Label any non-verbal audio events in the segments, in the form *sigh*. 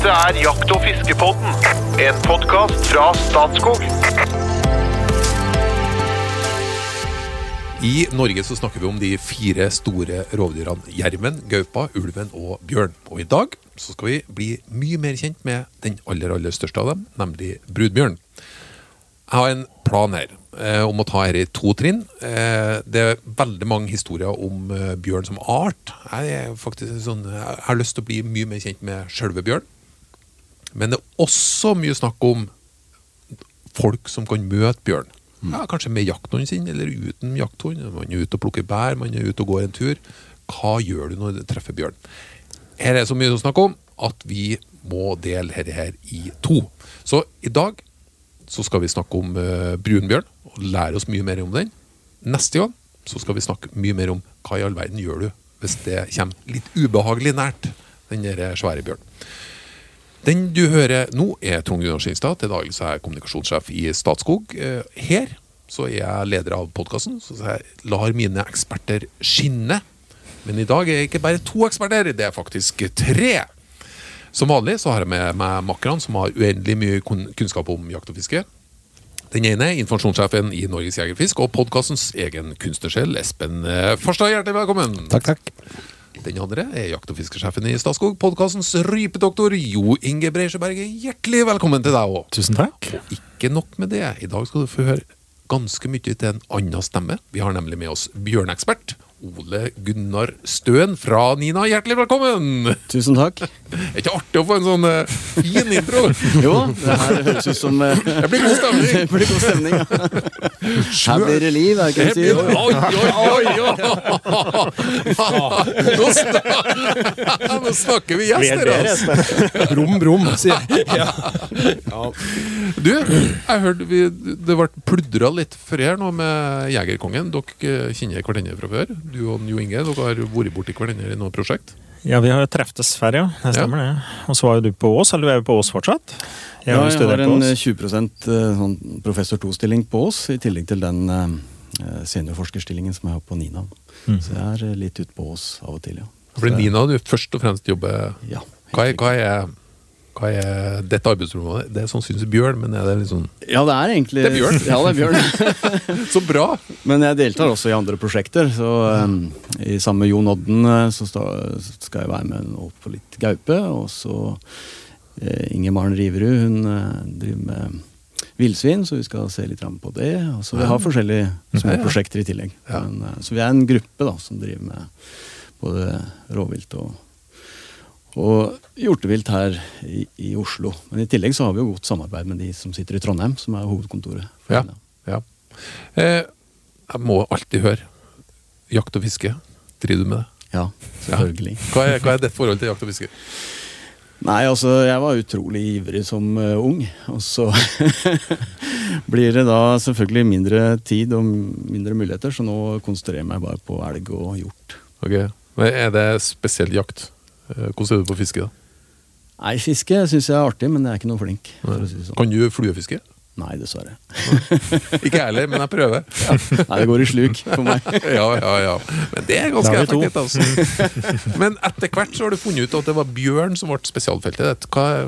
Dette er Jakt- og fiskepodden, en podkast fra Statskog. I Norge så snakker vi om de fire store rovdyrene jerven, gaupa, ulven og bjørn. Og i dag så skal vi bli mye mer kjent med den aller aller største av dem, nemlig brudbjørn. Jeg har en plan her eh, om å ta her i to trinn. Eh, det er veldig mange historier om eh, bjørn som art. Jeg, er faktisk sånn, jeg har lyst til å bli mye mer kjent med sjølve bjørn. Men det er også mye snakk om folk som kan møte bjørn. Ja, kanskje med jakthunden sin, eller uten jakthund. Man er ute og plukker bær, man er ute og går en tur. Hva gjør du når du treffer bjørn? Her er det så mye å snakke om at vi må dele dette her i to. Så i dag så skal vi snakke om uh, brunbjørn og lære oss mye mer om den. Neste gang så skal vi snakke mye mer om hva i all verden gjør du hvis det kommer litt ubehagelig nært den svære bjørnen. Den du hører nå, er Trond Gunnar Skinstad. Til daglig så er jeg kommunikasjonssjef i Statskog. Eh, Her så er jeg leder av podkasten, så jeg lar mine eksperter skinne. Men i dag er jeg ikke bare to eksperter, det er faktisk tre. Som vanlig så har jeg med meg makkerne som har uendelig mye kunnskap om jakt og fiske. Den ene er informasjonssjefen i Norges Jegerfisk og podkastens egen kunstnersjel, Espen Farstad. Hjertelig velkommen. Takk, takk. Den andre er jakt- og fiskesjefen i Statskog, podkastens rypedoktor Jo Inge Breisjøberget. Hjertelig velkommen til deg òg. Tusen takk. Ikke nok med det. I dag skal du få høre ganske mye til en annen stemme. Vi har nemlig med oss bjørneekspert Ole Gunnar Støen fra Nina. Hjertelig velkommen! Tusen takk. Er ikke artig å få en sånn uh, fin intro? *laughs* Jo, det her høres ut som uh, Det blir god stemning. *laughs* Det blir god stemning. ja. Her blir det liv, er det Det ikke det blir- sier? Oi, oi, oi! *laughs* Nå snak- Nå snakker vi gjester, altså. Brum, brum, sier jeg. Du, jeg hørte vi, det ble pludra litt for her nå med Jegerkongen. Dere kjenner hverandre fra før. Du og Jo Inge dere har vært borti hverandre i noe prosjekt. Ja, vi har jo treftes før, ja. Det stemmer det. Og så var jo du på Ås, eller du er jo på Ås fortsatt? Jeg Ja, jeg har en Ås. eh, 20 eh, sånn professor 2-stilling på Ås, i tillegg til den eh, seniorforskerstillingen som jeg har på Nina. Mm. Så jeg er litt ute på Ås av og til, ja. For Nina, du først og fremst jobber Ja, Hva er, hva er, hva er dette arbeidsrommet? Det er sannsynligvis bjørn, men er det liksom Ja, det er egentlig Det er bjørn. Ja, det er bjørn. *laughs* Så bra! Men jeg deltar også i andre prosjekter. Så um, I sammen med Jon Odden eh, så skal jeg være med nå på litt gaupe. Og så uh, Inger Maren Riverud, hun uh, driver med villsvin, så vi skal se litt på det. Og så vi har forskjellige små prosjekter i tillegg. Men, uh, så vi er en gruppe da, som driver med både rovvilt og og hjortevilt her i, i Oslo. Men i tillegg så har vi jo godt samarbeid med de som sitter i Trondheim, som er hovedkontoret. for Ja. Ja. Eh, jeg må alltid høre. Jakt og fiske. Driver du med det? ja, selvfølgelig. Hva er, hva er ditt forhold til jakt og fiske? Nei, altså, jeg var utrolig ivrig som uh, ung. Og så *laughs* blir det da selvfølgelig mindre tid og mindre muligheter, så nå konsentrerer jeg meg bare på elg og hjort. Ok, Men Er det spesiell jakt? Eh, Hvordan er du på fiske? da? Nei, fiske syns jeg er artig, men jeg er ikke noe flink. Si sånn. Kan du fluefiske? Nei, dessverre. Ikke jeg heller, men jeg prøver. Nei, det går i sluk for meg. *laughs* Ja, ja, ja. Men det er ganske effektivt. altså. *laughs* Men etter hvert så har du funnet ut at det var bjørn som ble spesialfeltet ditt. Hva,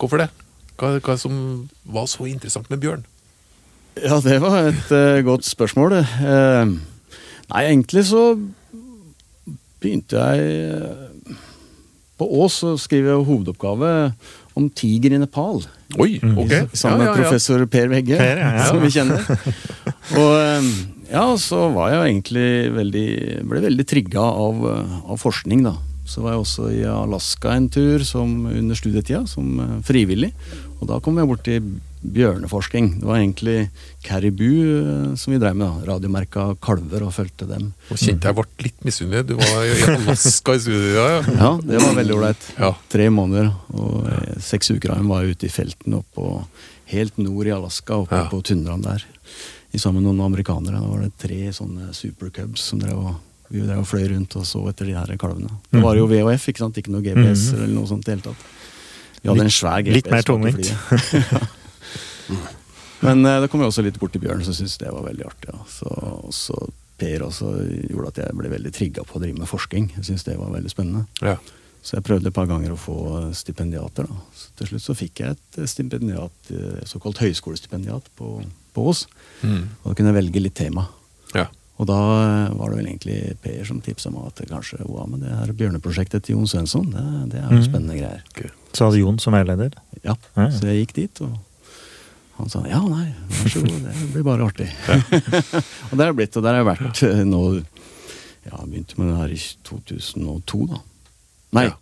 hvorfor det? Hva, hva som var så interessant med bjørn? Ja, det var et uh, godt spørsmål. Eh, nei, egentlig så begynte jeg På Ås så skriver jeg hovedoppgave om tiger i Nepal. Oi, ok. I- Sammen med professor Per Vegge, Per, som vi kjenner. Og ja, så var jeg egentlig veldig Ble veldig trigga av, av forskning, da. Så var jeg også i Alaska en tur som under studietida, som eh, frivillig. Og da kom jeg bort til bjørneforsking. Det var egentlig Caribou eh, som vi drev med. da, Radiomerka kalver og fulgte dem. Nå kjente jeg ble litt misunnelig. Du var i Alaska i studio. Ja, ja. Ja, det var veldig ålreit. Ja. Tre måneder og eh, seks uker av dem var jeg ute i felten oppå helt nord i Alaska, oppe Ja. på tundraen der. I sammen med noen amerikanere. Da var det tre sånne supercubs som drev og vi drev og fløy rundt og så etter de her kalvene. Det var jo VHF, ikke sant? ikke noe GPS Mhm. eller noe sånt i det hele tatt. Vi hadde en svær GPS. litt mer tungvint. *laughs* Men eh, det kom jo også litt bort til Bjørn, som syntes det var veldig artig. Ja. Så, så Per også gjorde at jeg ble veldig trigga på å drive med forskning. Jeg synes det var veldig spennende. Ja. Så jeg prøvde et par ganger å få stipendiater. til slutt så fikk jeg et stipendiat, eh, såkalt høyskolestipendiat på, på oss. Mm. Og da kunne jeg velge litt tema. Ja. Og da eh, var det vel egentlig Per som tipsa meg at kanskje wow, men det her bjørneprosjektet til Jon Svensson, det, det er jo Mhm. spennende greier. Så hadde Jon som veileder. Ja, Ja. Så jeg gikk dit, og han sa ja, nei, vær så god, det blir bare artig. *laughs* *laughs* og der har jeg blitt, og der har jeg vært eh, nå Ja, begynte med det her i 2002, da. Nei, Ja.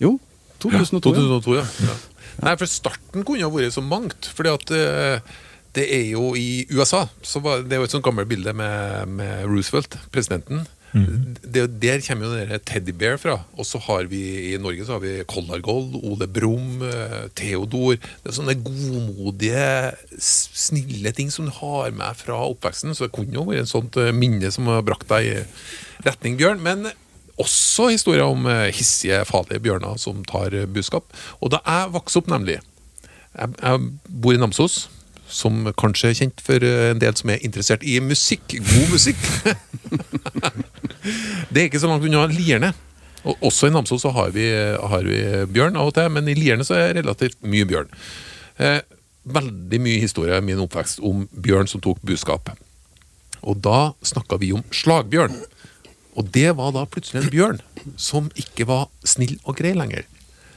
jo, 2002. ja. 2002, ja. ja. Nei, for starten kunne ha vært så mangt. fordi at eh, det er jo i USA så var, Det er jo et sånt gammelt bilde med, med Roosevelt, presidenten. det, der kommer jo den Teddybear fra. Og så har vi i Norge så har vi Collargold, Ole Brumm, eh, Theodor. Det er sånne godmodige, snille ting som du har med fra oppveksten. Så det kunne jo vært et sånt eh, minne som har brakt deg i retning, Bjørn. Men også historier om eh, hissige, farlige bjørner som tar budskap. Og da jeg vokste opp, nemlig Jeg, jeg bor i Namsos, som kanskje er kjent for eh, en del som er interessert i musikk. God musikk. *laughs* det er ikke så langt unna Lierne. Og også i Namsos så har vi, har vi bjørn av og til, men i Lierne så er det relativt mye bjørn. Eh, veldig mye historie i min oppvekst om bjørn som tok buskap. Og da snakka vi om slagbjørn. Og det var da plutselig en bjørn som ikke var snill og grei lenger.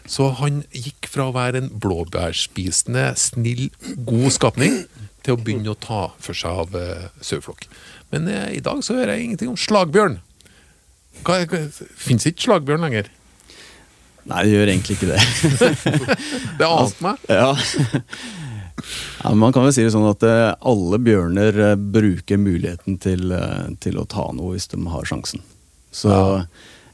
Så han gikk fra å være en blåbærspisende, snill, god skapning til å begynne å ta for seg av uh, saueflokk. Men uh, i dag så hører jeg ingenting om slagbjørn. Hva, hva, Fins ikke slagbjørn lenger? Nei, det gjør egentlig ikke det. *laughs* Det ante meg. ja. ja, Man kan vel si det sånn at eh, alle bjørner bruker muligheten til, til å ta noe hvis de har sjansen. Så Ja.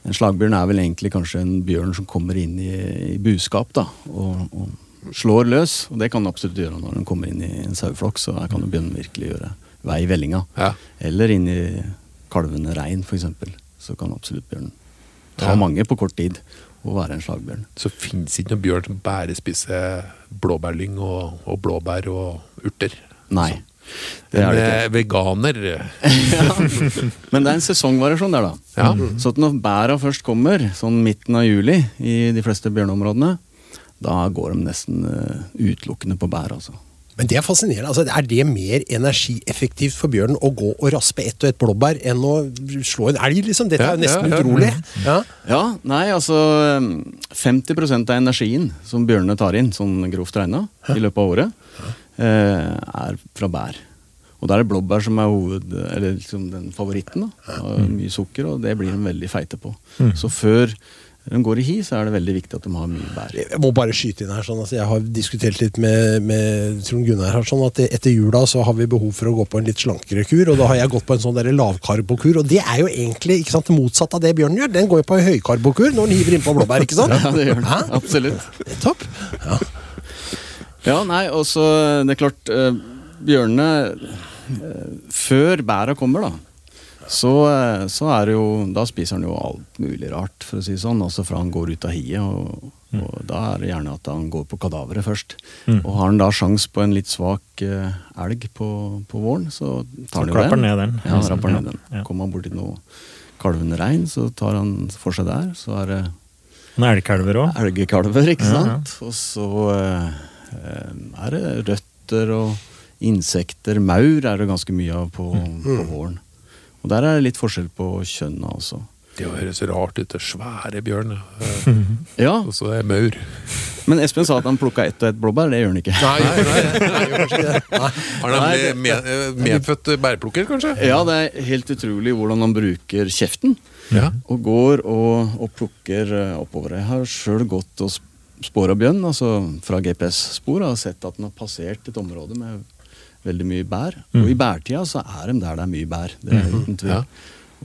En slagbjørn er vel egentlig kanskje en bjørn som kommer inn i, i buskap da, og, og slår løs. Og det kan den absolutt gjøre når den kommer inn i en saueflokk. Så her kan den bjørnen virkelig gjøre vei i vellinga. Ja. Eller inn i kalvende rein, f.eks. Så kan absolutt bjørnen ta Ja. mange på kort tid og være en slagbjørn. Så fins ikke noen bjørn som bare spiser blåbærlyng og, og blåbær og urter. Nei. Det Er det ikke. eh, veganer Men det er en sesongvariasjon der, da. Ja. Så at når bæra først kommer, sånn midten av juli i de fleste bjørneområdene, da går de nesten eh, utelukkende på bær, altså. Men det er fascinerende. Altså, er det mer energieffektivt for bjørnen å gå og raspe ett og ett blåbær enn å slå en elg? liksom? Dette er jo nesten ja, ja. utrolig. Ja. Ja, nei, altså eh, 50% av energien som bjørnene tar inn, sånn grovt regna, i løpet av året, er fra bær. Og da er det blåbær som er hoved, eller liksom den favoritten. da. Og mye sukker, og det blir de veldig feite på. Så før de går i hi, så er det veldig viktig at de har mye bær. Jeg må bare skyte inn her, sånn, altså, Jeg har diskutert litt med, med Trond Gunnar her, sånn at etter jula så har vi behov for å gå på en litt slankere kur, og da har jeg gått på en sånn lavkarbokur, og det er jo egentlig ikke sant, motsatt av det Bjørn gjør. Den går jo på en høykarbokur når den hiver innpå blåbær, ikke sant? *laughs* Ja, det gjør den. Absolutt. Topp. Ja. Ja, nei, og så Det er klart, eh, bjørnene eh, Før bæra kommer, da, så, eh, så er det jo Da spiser han jo alt mulig rart, for å si det sånn. Altså fra han går ut av hiet, og, og da er det gjerne at han går på kadaveret først. Og har han da sjans på en litt svak eh, elg på, på våren, så tar han jo den. ned den. Ja, han rapper ned den. Ja. Kommer han borti noe kalvende rein, så tar han for seg der. Så er det elgkalver òg. elgekalver, ikke Ja, ja. sant? Og så eh, eh, er det røtter og insekter. Maur er det ganske mye av på, på våren. Og der er det litt forskjell på kjønna også. Det høres rart ut. det er Svære bjørn. eh, *laughs* Ja, Og så er det maur. men Espen sa at han plukka ett og ett blåbær. Det gjør han ikke. Nei, nei, nei, *laughs* nei. Nei. Har nemlig med, eh, medfødt bærplukker, kanskje? Ja, det er helt utrolig hvordan han bruker kjeften. Ja. Og går og, og plukker eh, oppover. Jeg har sjøl gått og spora bjørn, altså fra GPS-spor, har sett at den har passert et område med veldig mye bær. Og i bærtida så er de der det er mye bær. Det er uten tvil. Ja.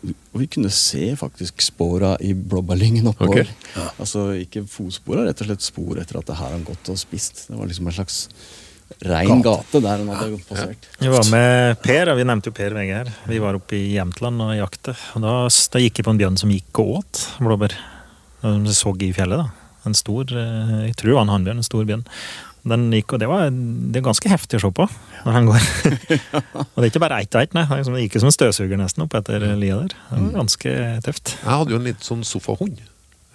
Og vi kunne se faktisk spora i blåbærlyngen oppover. Ok. Altså ikke fotspora, rett og slett spor etter at det her har gått og spist. Det var liksom en slags rein gate der han hadde passert. Vi var med Per, og vi nevnte jo Per VG her. Vi var oppe i Jämtland og jakte. Og da, da gikk jeg på en bjørn som gikk og åt blåbær. Som så i fjellet. da. En stor, eh, jeg tror det var en hannbjørn, en stor bjørn. Den gikk, og det, var, det er ganske heftig å se på når han går. *laughs* *laughs* og det er ikke bare ett og ett, nei. Det gikk som en støvsuger nesten opp etter lia der. Det var ganske tøft. Jeg hadde jo en litt sånn sofahund.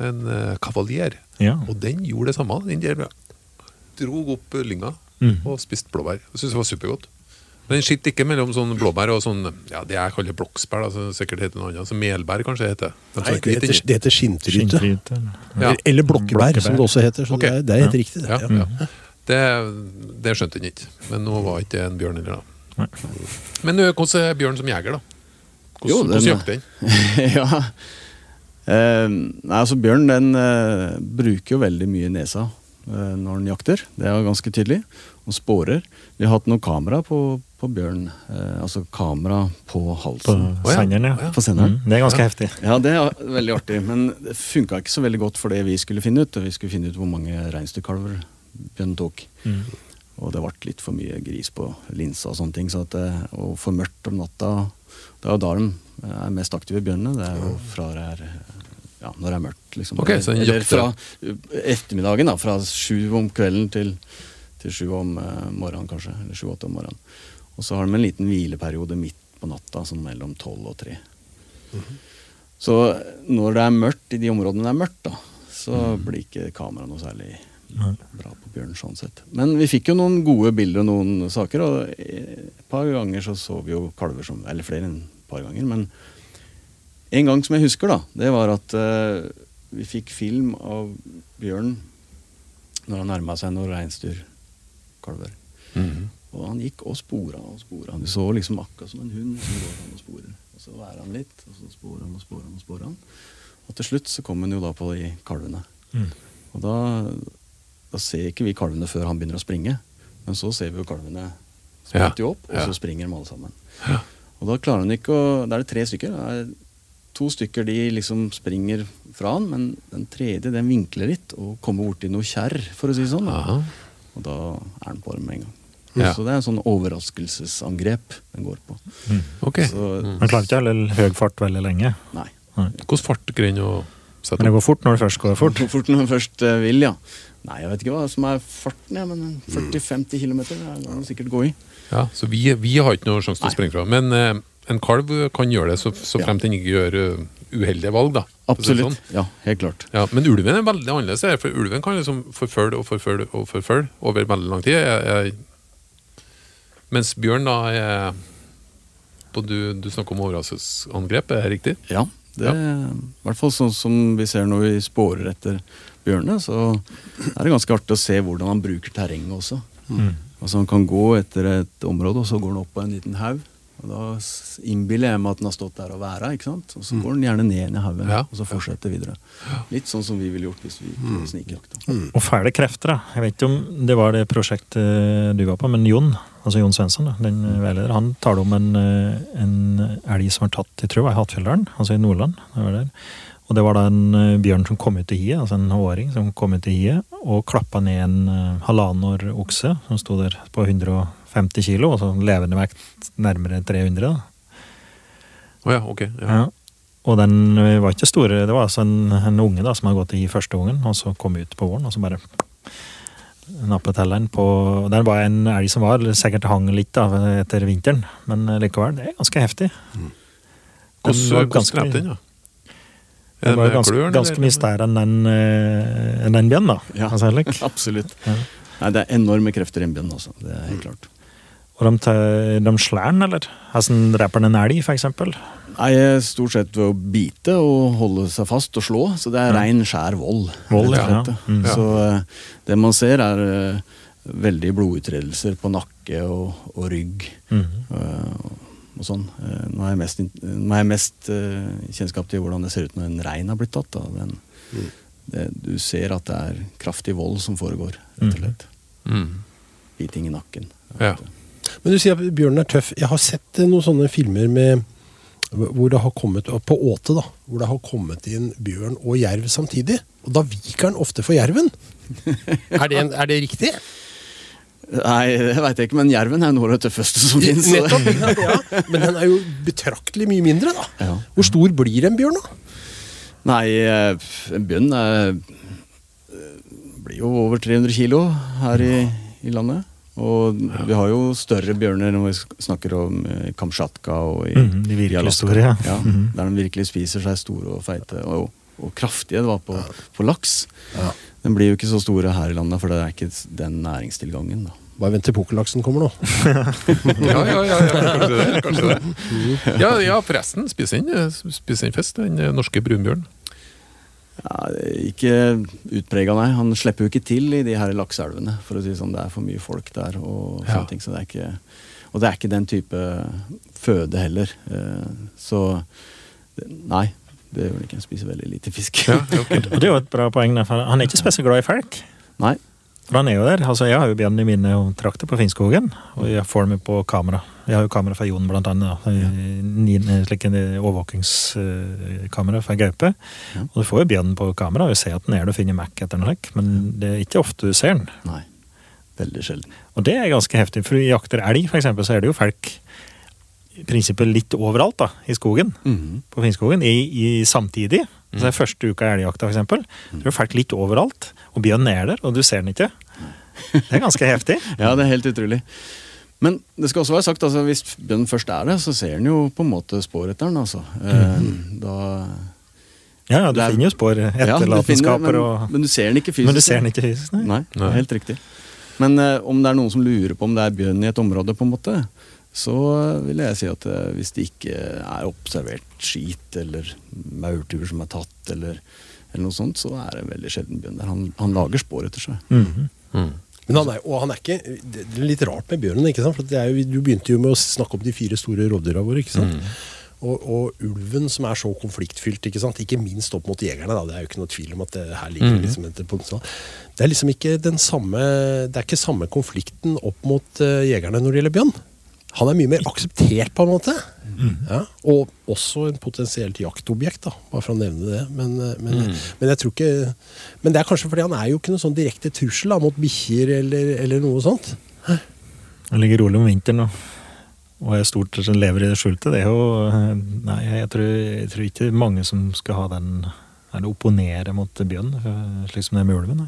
En eh, kavalier. Ja. Og den gjorde det samme. Den der drog opp lynga Mm. og spiste blåbær. Jeg synes det var supergodt. Men den sitter ikke mellom sånn blåbær og sånn ja, det jeg kaller blokksbær Da, som sikkert heter noe annet. Så melbær kanskje heter det. Nei, det heter, det heter skinntryte. Ja. Eller blokkebær, som det også heter. Så okay. det, er, det er helt riktig. Det. Ja, Ja. ja. Det, det skjønte han ikke. Men nå var ikke det en bjørn heller, da. Nei. Men hvordan er bjørn som jeger, da? Hvordan, hvordan jakter den? *laughs* ja. Eh, nei, altså Bjørn den eh, bruker jo veldig mye nesa eh, når den jakter. Det er jo ganske tydelig. Og sporer. Vi har hatt noen kamera på, på bjørn. Eh, altså kamera på halsen. På senderen, ja. På senderen. Mm, det er ganske heftig. Ja, det er veldig artig, men det funka ikke så veldig godt for det vi skulle finne ut. Vi skulle finne ut hvor mange reinsdyrkalver bjørnen tok. Mm. Og det ble litt for mye gris på linsa og sånne ting. Så at det, og for mørkt om natta Det er jo da de er mest aktive, bjørnene. Det er jo fra det er ja, når det er mørkt, liksom. Okay, så den Eller fra ettermiddagen, da. Fra sju om kvelden til, til sju om eh, morgenen, kanskje. Eller sju-åtte om morgenen. Og så har de en liten hvileperiode midt på natta, sånn mellom tolv og tre. Så når det er mørkt i de områdene det er mørkt, da, så blir ikke kameraet noe særlig bra på bjørn sånn sett. Men vi fikk jo noen gode bilder og noen saker, og et par ganger så så vi jo kalver som Eller flere enn et par ganger, men en gang som jeg husker, da, det var at uh, vi fikk film av bjørn når han nærma seg noen reinsdyrkalver. -hmm. Og han gikk og spora og spora. Du så liksom akkurat som en hund som går han og sporer. Og så værer han litt, og så sporer han og sporer han og sporer han. Og til slutt så kom han jo da på de kalvene. Mm. Og da, da ser ikke vi kalvene før han begynner å springe. Men så ser vi jo kalvene spretter jo opp, og Ja. så springer de alle sammen. Og da klarer han ikke å Da er det tre stykker. Det er to stykker de liksom springer fra han, men den tredje den vinkler litt og kommer borti noe kjerr, for å si det sånn. Da. Aha. Og da er den på det med en gang. Ja. Så det er en sånn overraskelsesangrep den går på. Ok. Så Man klarer ikke heller høy fart veldig lenge. nei. Nei. Hvordan fart greier den å sette Men det opp? går fort når det først går fort. Hvor fort når den først eh, vil, ja. Nei, jeg vet ikke hva som er farten, ja, men 40-50 km kan den sikkert gå i. Ja, så vi, vi har ikke noe sjanse til å springe fra. Men eh, en kalv kan gjøre det, så, så fremt den ikke gjør eh, uheldige valg. da. Absolutt. sånn. Ja, helt klart. Ja, men ulven er veldig annerledes, for ulven kan liksom forfølge og forfølge og forfølge over veldig lang tid. Jeg, jeg, mens bjørn da er du, du snakker om overraskelsesangrep, er det riktig? Ja, det Ja. er i hvert fall sånn som vi ser når vi spårer etter bjørnene, så er det ganske artig å se hvordan han bruker terrenget også. Mm. Altså Han kan gå etter et område, og så går han opp på en liten haug. Og Da innbiller jeg meg at den har stått der og væra, ikke sant? og så går den gjerne ned i haugen Ja. og så fortsetter videre. Litt sånn som vi ville gjort hvis vi mm. snikjakta. Og fæle krefter, da. Jeg vet ikke om det var det prosjektet du var på, men Jon altså Jon Svensson, da, den veileder, han taler om en, eh, en elg som var tatt i tror det i Hattfjelldalen, altså i Nordland. Det var der. Og det var da en eh, bjørn som kom ut i hiet, altså en åring som kom ut i hiet, og klappa ned en uh, halvannen år okse som sto der på 150 kilo, og så levende vekt nærmere 300. da. Å ja, ok. Ja. Ja. Og den var ikke store. Det var altså en, en unge da, som hadde gått i første gangen, og så kom ut på våren, og så bare nappet telleren på Den var en elg som var sikkert hang litt da, etter vinteren, men likevel, det er ganske heftig. Mm. Hvordan, hvordan ganske- drepte den, da? Det var ganske, ganske mye større enn den, eh, bjørnen, da. Ja. Altså. *laughs* Absolutt. Ja. Nei, Det er enorme krefter i en bjørn, altså. Det er helt klart. Og de, de slår den, eller? Hvordan dreper den en elg, eksempel? Nei, Stort sett ved å bite og holde seg fast og slå. Så det er rein, skjær vold. Vold, ja. Mm. Så eh, det man ser, er veldig veldige blodutredelser på nakke og, og rygg. Mm. Og, og sånn. Eh, Nå har jeg mest, nå har jeg mest eh, kjennskap til hvordan det ser ut når en rein har blitt tatt. Da. Den, det, du ser at det er kraftig vold som foregår, rett og slett. Mm. Biting i nakken. Ja. Men du sier at bjørnen er tøff. Jeg har sett eh, noen sånne filmer med hvor det har kommet, på Åte, da, hvor det har kommet inn bjørn og jerv samtidig. Og da viker den ofte for jerven. *laughs* er, det en, er det riktig? Nei, det veit jeg ikke, men jerven er noe av det tøffeste som fins. Ja. *laughs* Men den er jo betraktelig mye mindre, da. Ja. Hvor stor blir en bjørn, da? Nei, eh, en bjørn er, eh, blir jo over 300 kilo her i, i landet. Og vi har jo større bjørner når vi snakker om eh, Kamtsjatka og i, mm, de virkelig store, ja. ja. Mhm. Der de virkelig spiser seg store og feite. Og og kraftige det var på, på laks. Den blir jo ikke så store her i landet, for det er ikke den næringstilgangen. da. Bare vent til pukkellaksen kommer nå. *laughs* Ja, ja, ja, ja kanskje det. Kanskje det. Ja, ja forresten, Spis inn, spiser den fisk, den norske brunbjørnen? Ja, ikke utprega, nei. Han slipper jo ikke til i de her lakseelvene. For å si det sånn, det er for mye folk der. Og Ja. ting, så det er ikke, og det er ikke den type føde heller. Eh, Så nei, det gjør han ikke. Han spiser veldig lite fisk. Ja, okay. *laughs* Og det er jo et bra poeng. der, for Han er ikke spesielt glad i folk? Nei. For han er jo der. Altså, jeg har jo bjørn i mine trakter på Finnskogen, og jeg får dem på kamera. Jeg har jo kamera fra Jon, blant annet. Da. Slik en overvåkingskamera fra gaupe. Ja. Og du får jo bjørnen på kamera og ser at den er der og finner Mac etter noe slikt, men det er ikke ofte du ser den. nei. Veldig sjelden. Og det er ganske heftig, for i jakter elg, for eksempel, så er det jo folk i prinsippet litt overalt da, i skogen. Mhm. På Finnskogen, i, i samtidig. Mm. Så det er første uka i elgjakta, eksempel. Så er det folk litt overalt, og bjørnen er der, og du ser den ikke. Det er ganske heftig. *laughs* Ja, det er helt utrolig. Men det skal også være sagt, altså, hvis bjørnen først er der, så ser den jo på en måte spor etter den. Altså. Mm. Da Ja, ja, du er- finner jo spor, Ja, etterlatenskaper men, og men du ser den ikke fysisk. Men du ser den ikke fysisk, nei. Nei, Nei. helt riktig. Men uh, om det er noen som lurer på om det er bjørn i et område, på en måte, så vil jeg si at uh, hvis det ikke er observert skit eller maurtuer som er tatt, eller, eller noe sånt, så er det veldig sjelden bjørn der. Han, han lager spor etter seg. Mhm. Mm. Men han er, og han er ikke, det er litt rart med bjørnen. ikke sant? For det er jo, Du begynte jo med å snakke om de fire store rovdyra våre. ikke sant? Og, og ulven som er så konfliktfylt, ikke sant? ikke minst opp mot jegerne. da, Det er jo ikke noe tvil om at det her ligger liksom et potensial. Det er liksom ikke den samme det er ikke samme konflikten opp mot uh, jegerne når det gjelder bjørn. Han er mye mer akseptert, på en måte. Ja, og også en potensielt jaktobjekt, da, bare for å nevne det. Men, men, mm. men jeg tror ikke Men det er kanskje fordi han er jo ikke noen sånn direkte trussel da, mot bikkjer eller, eller noe sånt. Han ligger rolig om vinteren og, og er stort som lever i det skjulte. Det er jo eh, Nei, jeg tror, jeg tror ikke mange som skal ha den Eller opponere mot bjørn, eh, slik som det er med ulven.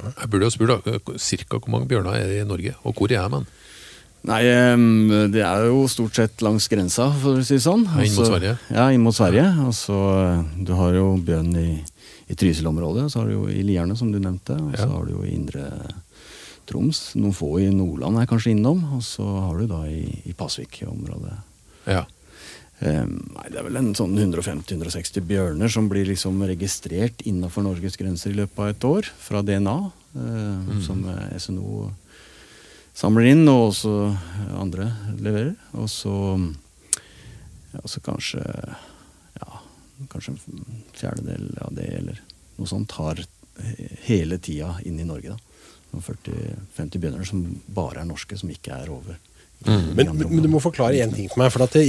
Jeg burde jo spurt ca. cirka hvor mange bjørner er det i Norge, og hvor er de? Nei, det er jo stort sett langs grensa, for å si det sånn. Ja, inn mot Altså, Sverige. Ja, inn mot Sverige. Og så eh, Du har jo bjørn i, i Trysil-området, så har du jo i Lierne, som du nevnte. Og så Ja. har du jo i Indre Troms. Noen få i Nordland er kanskje innom. Og så har du da i, i Pasvik-området. Ja. Um, nei, Det er vel en sånn 150-160 bjørner som blir liksom registrert innafor Norges grenser i løpet av et år, fra DNA, eh, som eh, SNO samler inn, og også andre leverer. Og så, ja, så kanskje ja, kanskje en fjerdedel av det, eller noe sånt, har hele tida inn i Norge. da. 40-50 bjørner som bare er norske, som ikke er over. Mm. Men, men, du må forklare én ting for meg. For at jeg,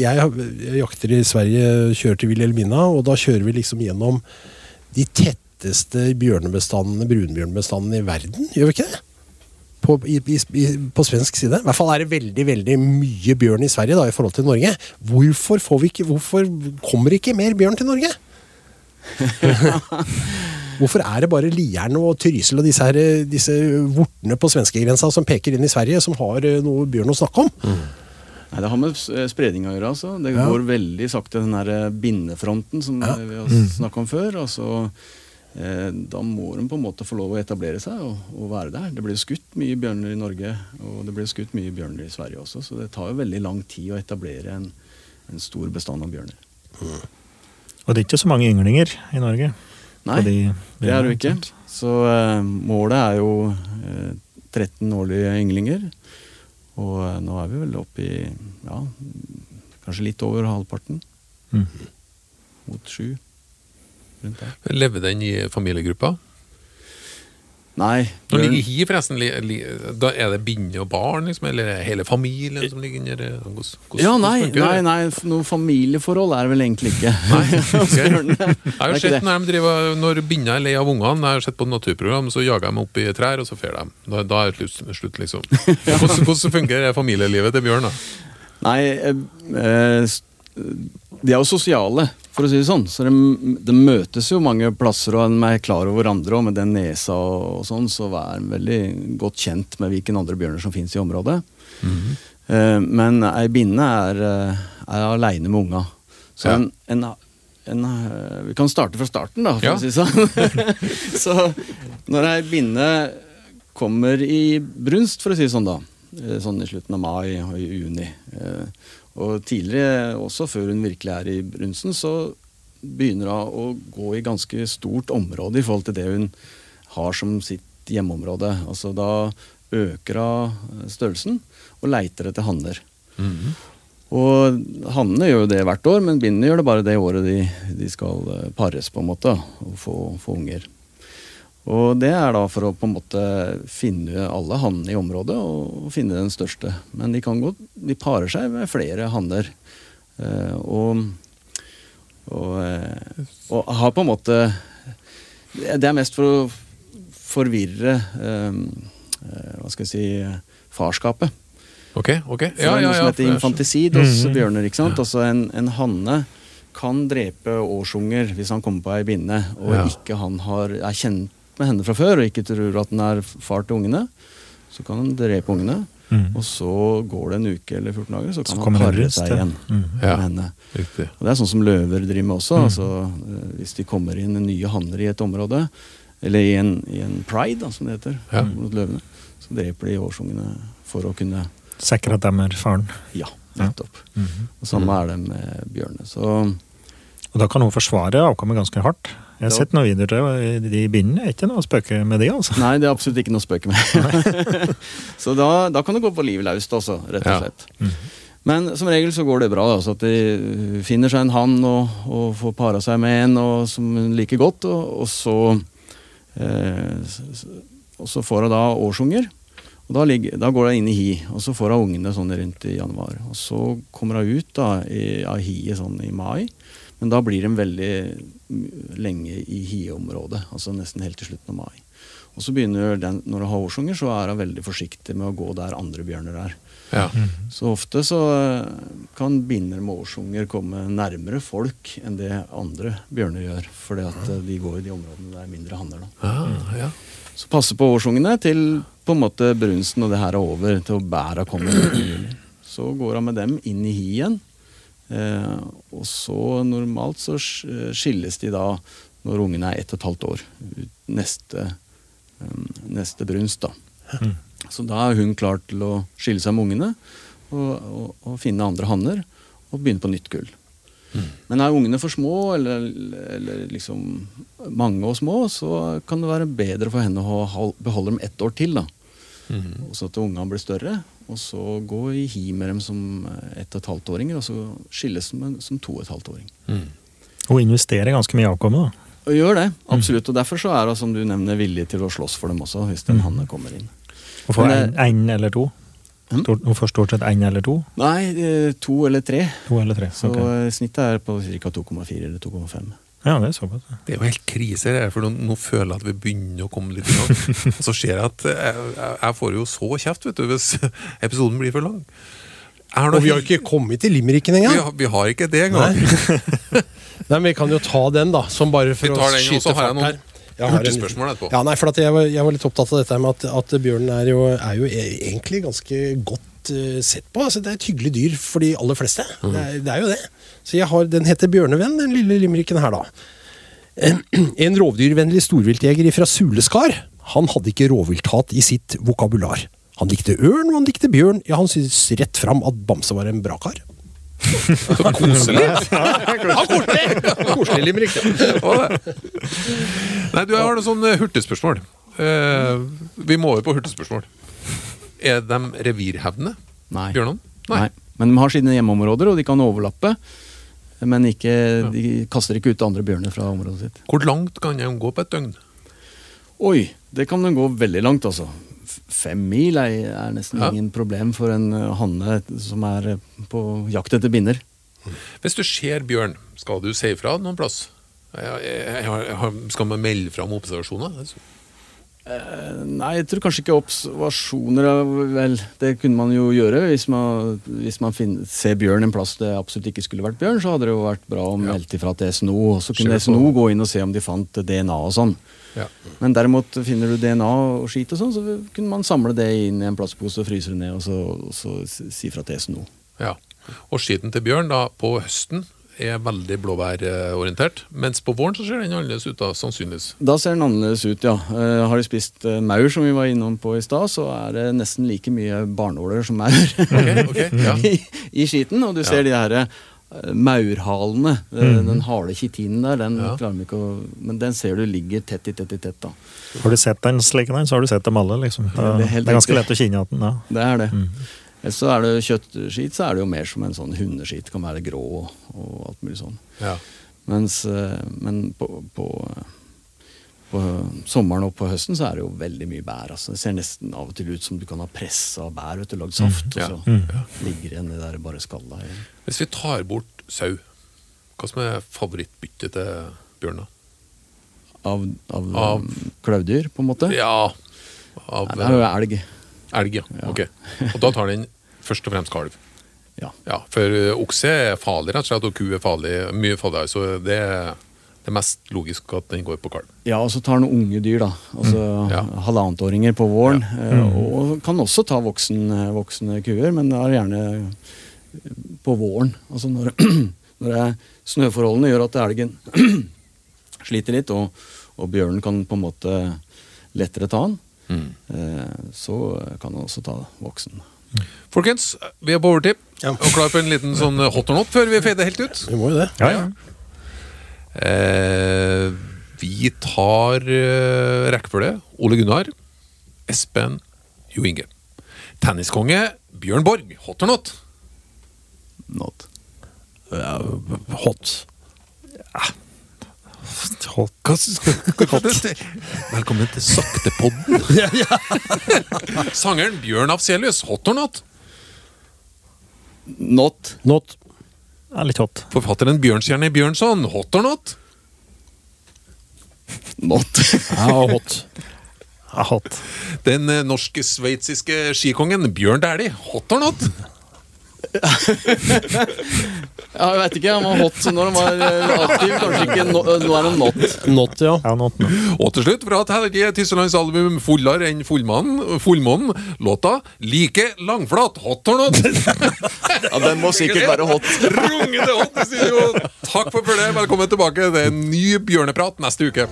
jeg jakter i Sverige, kjører til Wilhelmina, og da kjører vi liksom gjennom de tetteste bjørnebestandene, brunbjørnebestandene i verden. Gjør vi ikke det? På, i, i, i, på svensk side. I hvert fall er det veldig veldig mye bjørn i Sverige da, i forhold til Norge. Hvorfor, får vi ikke, hvorfor kommer ikke mer bjørn til Norge? *laughs* Hvorfor er det bare Lierne og Trysil og disse, her, disse vortene på svenskegrensa som peker inn i Sverige, som har eh, noe bjørn å snakke om? Nei, Det har med eh, spredning å gjøre. altså. Det Ja. går veldig sakte, den der eh, bindefronten som Ja. vi har snakka om før. altså Da må de på en måte få lov å etablere seg og, og være der. Det blir skutt mye bjørner i Norge, og det blir skutt mye bjørner i Sverige også. Så det tar jo veldig lang tid å etablere en, en stor bestand av bjørner. Og det er ikke så mange ynglinger i Norge. Nei, de det er det ikke. Så eh, målet er jo eh, 13 årlige ynglinger. Og eh, nå er vi vel oppe i ja, kanskje litt over halvparten. Mm. Mot sju. Rundt der. Lever den i familiegruppa? Nei. Når ligger her forresten. Da er det binne og barn, liksom, eller er det hele familien som ligger inni der? hos, hvordan- Ja, nei, nei, nei, noe familieforhold er det vel egentlig ikke. Nei, okay. *laughs* Jeg har Det sett det. når de driver, når binna er lei av ungene, jeg har sett på naturprogram, så jager de opp i trær, og så fer de. Da, da er det slutt, slutt liksom. *laughs* Hvordan, hvordan fungerer familielivet til bjørn, da? Nei, eh, de er jo sosiale, for å si det sånn. Så det, de møtes jo mange plasser, og de er klar over hverandre. Og med den nesa og, og sånn, så er en veldig godt kjent med hvilken andre bjørner som fins i området. Eh, men ei binne er, eh, er aleine med unga. Så Ja. en, en, en eh, Vi kan starte fra starten, da, for Ja. å si det sånn. *laughs* så når ei binne kommer i brunst, for å si det sånn, da, sånn i slutten av mai og i juni, og tidligere også, før hun virkelig er i brunsten, så begynner hun å gå i ganske stort område i forhold til det hun har som sitt hjemmeområde. Altså da øker hun størrelsen og leiter etter hanner. Og hannene gjør jo det hvert år, men bindene gjør det bare det året de, de skal pares, på en måte, og få, få unger. Og det er da for å på en måte finne alle hannene i området og finne den største. Men de kan godt, de parer seg med flere hanner. Eh, og, og, eh, og har på en måte Det er mest for å forvirre eh, Hva skal jeg si farskapet. Ok, ok. Ja, ja, ja, noe som heter infantisid hos Mhm. bjørner. ikke sant? Altså en, en hanne kan drepe årsunger hvis han kommer på ei binne, og ikke han har, er kjent med henne fra før og ikke tror at den er far til ungene. Så kan han drepe ungene, Mm. og så går det en uke eller 14 dager, så Så kan han kommer pare seg ja. igjen Mm. Ja. med henne. Riktig. Og Det er sånn som løver driver med også. Mm. altså eh, Hvis de kommer inn nye hanner i et område, eller i en, i en pride, da, som det heter, Ja. mot løvene, så dreper de årsungene for å kunne Sikre at de er faren. Ja, nettopp. Mhm. Og samme er det med bjørnene. Så Og da kan hun forsvare avkommet ganske hardt. Jeg har sett noen videoer til de bindene. Er ikke noe å spøke med de, altså. Nei, det er absolutt ikke noe å spøke med. *laughs* *laughs* så da, da kan det gå på livet løst også, rett og Ja. slett. Men som regel så går det bra. Altså at de finner seg en hann og, og får para seg med en og, som hun liker godt, og, og så eh, Og så får hun da årsunger. Og da, ligger, da går hun inn i hi, og så får hun ungene sånn rundt i januar. Og så kommer hun ut da i, av hiet sånn i mai, men da blir de veldig mm, lenge i hieområdet. Altså nesten helt til slutten av mai. Og så begynner den, Når hun har årsunger, så er hun veldig forsiktig med å gå der andre bjørner er. Ja. Så ofte så eh, kan binner med årsunger komme nærmere folk enn det andre bjørner gjør. Fordi at eh, de går i de områdene der er mindre hanner. da. Ah, ja. Så passe på årsungene til på en måte brunsten og det her er over, til bæra kommer. *clears throat* Så går han med dem inn i hi igjen. Eh, og så normalt så skilles de da når ungene er ett og et halvt år. Neste, eh, neste brunst, da. Mm. Så da er hun klar til å skille seg med ungene og, og, og finne andre hanner og begynne på nytt gull. Men er ungene for små, eller, eller liksom mange og små, så kan det være bedre for henne å beholde dem ett år til. da. Og Så at ungene blir større, og så gå i hi med dem som ett og et halvt-åringer, og så skilles de som to og et halvt-åring. Hun investerer ganske mye avkomme, da. Og gjør det, absolutt. Og derfor så er hun, som du nevner, villig til å slåss for dem også, hvis den hanne kommer inn. Og Men én eller to. Mm. Stort- Hun får stort sett én eller to. Nei, eh, to eller tre. To eller tre. Så ok. eh, snittet er på ca. 2,4 eller 2,5. Ja, det er såpass. ja. Det er jo helt krise, her, for nå, nå føler jeg at vi begynner å komme litt i gang. *laughs* Og så ser jeg at jeg, jeg, får jo så kjeft vet du, hvis episoden blir for lang. Og vi har jo ikke kommet til limericken vi, engang. har, vi har ikke det engang. Nei, *laughs* men Vi kan jo ta den, da. Som bare for å den, skyte fart her. Jeg har en. Ja, nei, for at jeg, var, jeg var litt opptatt av dette med at, at bjørnen er jo, er jo e- egentlig ganske godt eh, sett på. Altså, det er et hyggelig dyr for de aller fleste. Mm. Det, er, det er jo det. Så jeg har, Den heter Bjørnevenn, den lille limericken her, da. *clears throat* En rovdyrvennlig storviltjeger fra Suleskar. Han hadde ikke rovvilthat i sitt vokabular. Han likte ørn, og han likte bjørn. Ja, han syntes rett fram at Bamse var en bra kar. *laughs* Så *laughs* koselig! Ja, koselig! Koselig limerick. Nei, du, jeg har noen sånne hurtigspørsmål. Eh, vi må over på hurtigspørsmål. Er de revirhevdende, Nei. bjørnene? Nei. Men de har sine hjemmeområder, og de kan overlappe. Men ikke, de kaster ikke ut andre bjørner fra området sitt. Hvor langt kan de gå på et døgn? Oi, det kan de gå veldig langt, altså. Fem mil er, er nesten Ja. ingen problem for en uh, hanne som er uh, på jakt etter binner. Hvis du ser bjørn, skal du si ifra noen plass? Jeg, jeg, jeg, skal man melde fra om observasjoner? Eh, Nei, jeg tror kanskje ikke observasjoner er Vel, det kunne man jo gjøre. Hvis man, hvis man finner, ser bjørn en plass det absolutt ikke skulle vært bjørn, så hadde det jo vært bra å melde ifra til SNO. og Så kunne SNO gå inn og se om de fant DNA og sånn. Ja. Men derimot finner du DNA og skit og sånn, så kunne man samle det inn i en plastpose og fryse det ned, og så, og så si fra til SNO. ja. Og skitten til bjørn da på høsten, er veldig blåbærorientert. Mens på våren så ser den annerledes ut, da, sannsynligvis. Da ser den annerledes ut, ja. Eh, har de spist eh, maur, som vi var innom på i stad, så er det nesten like mye barnåler som maur okay, okay, ja. *laughs* i, i skiten. Og du ser de her eh, maurhalene, Mm. den harde kitinen der, den Ja. klarer vi ikke å Men den ser du ligger tett i tett i tett, da. Har du sett den slik en, så har du sett dem alle, liksom. Det, er det er ganske lett å kjenne at den ja. Det er det. Ellers så er det kjøttskit, så er det jo mer som en sånn hundeskit. Kan være grå og, og alt mulig sånn. Ja. Mens, eh, men på, på, på sommeren og på høsten så er det jo veldig mye bær. Altså. Det ser nesten av og til ut som du kan ha pressa bær, vet du, lagd saft, ja. og så ligger igjen det der bare skalla igjen. Hvis vi tar bort sau, hva som er favorittbyttet til bjørn? da? Av, av, Av- klauvdyr, på en måte. Ja, av Nei, det er jo elg. Elg, ja. Ja. Ok. Og da tar den først og fremst kalv. Ja. Ja, For okse er farlig, rett og slett, og ku er farlig, mye farligere. Så det er det mest logisk at den går på kalv. Ja, og så tar den unge dyr, da. Altså Mm, ja. halvannetåringer på våren. eh, Og kan også ta voksen, voksne kuer, men da er gjerne på våren. Altså når, *clears throat* når det, snøforholdene gjør at elgen *clears throat* sliter litt, og, og bjørnen kan på en måte lettere ta den, eh, så kan den også ta voksen. Folkens, vi er på overtid. Ja. Og klar for en liten sånn hot or not før vi fader helt ut. Vi må jo det. Ja, ja. Eh, vi tar eh, rekkefølge. Ole Gunnar, Espen, Jo Inge. Tenniskonge Bjørn Borg, hot or not? Not. Uh, hot. Hot. Velkommen til Saktepodden. *laughs* Sangeren Bjørn Afselius, hot or not? Not. Not. Ja, litt hot. Forfatteren Bjørnstjerne Bjørnson, hot or not? Not. Ja, hot. Ja, hot. Den eh, norsk-sveitsiske skikongen Bjørn Dæhlie, hot or not? *laughs* Ja, jeg veit ikke. Han var hot når han var eh, aktiv. Kanskje ikke nå, nå er han not. Not, ja. Ja, not, no. Og til slutt, fra Terje Tysselands album 'Fullere enn fullmånen', fullmånen, låta 'Like langflat', hot or not? Ja, Den må sikkert være hot. *laughs* Rungende hot i studio! Takk for følget. Velkommen tilbake. Det er en ny bjørneprat neste uke.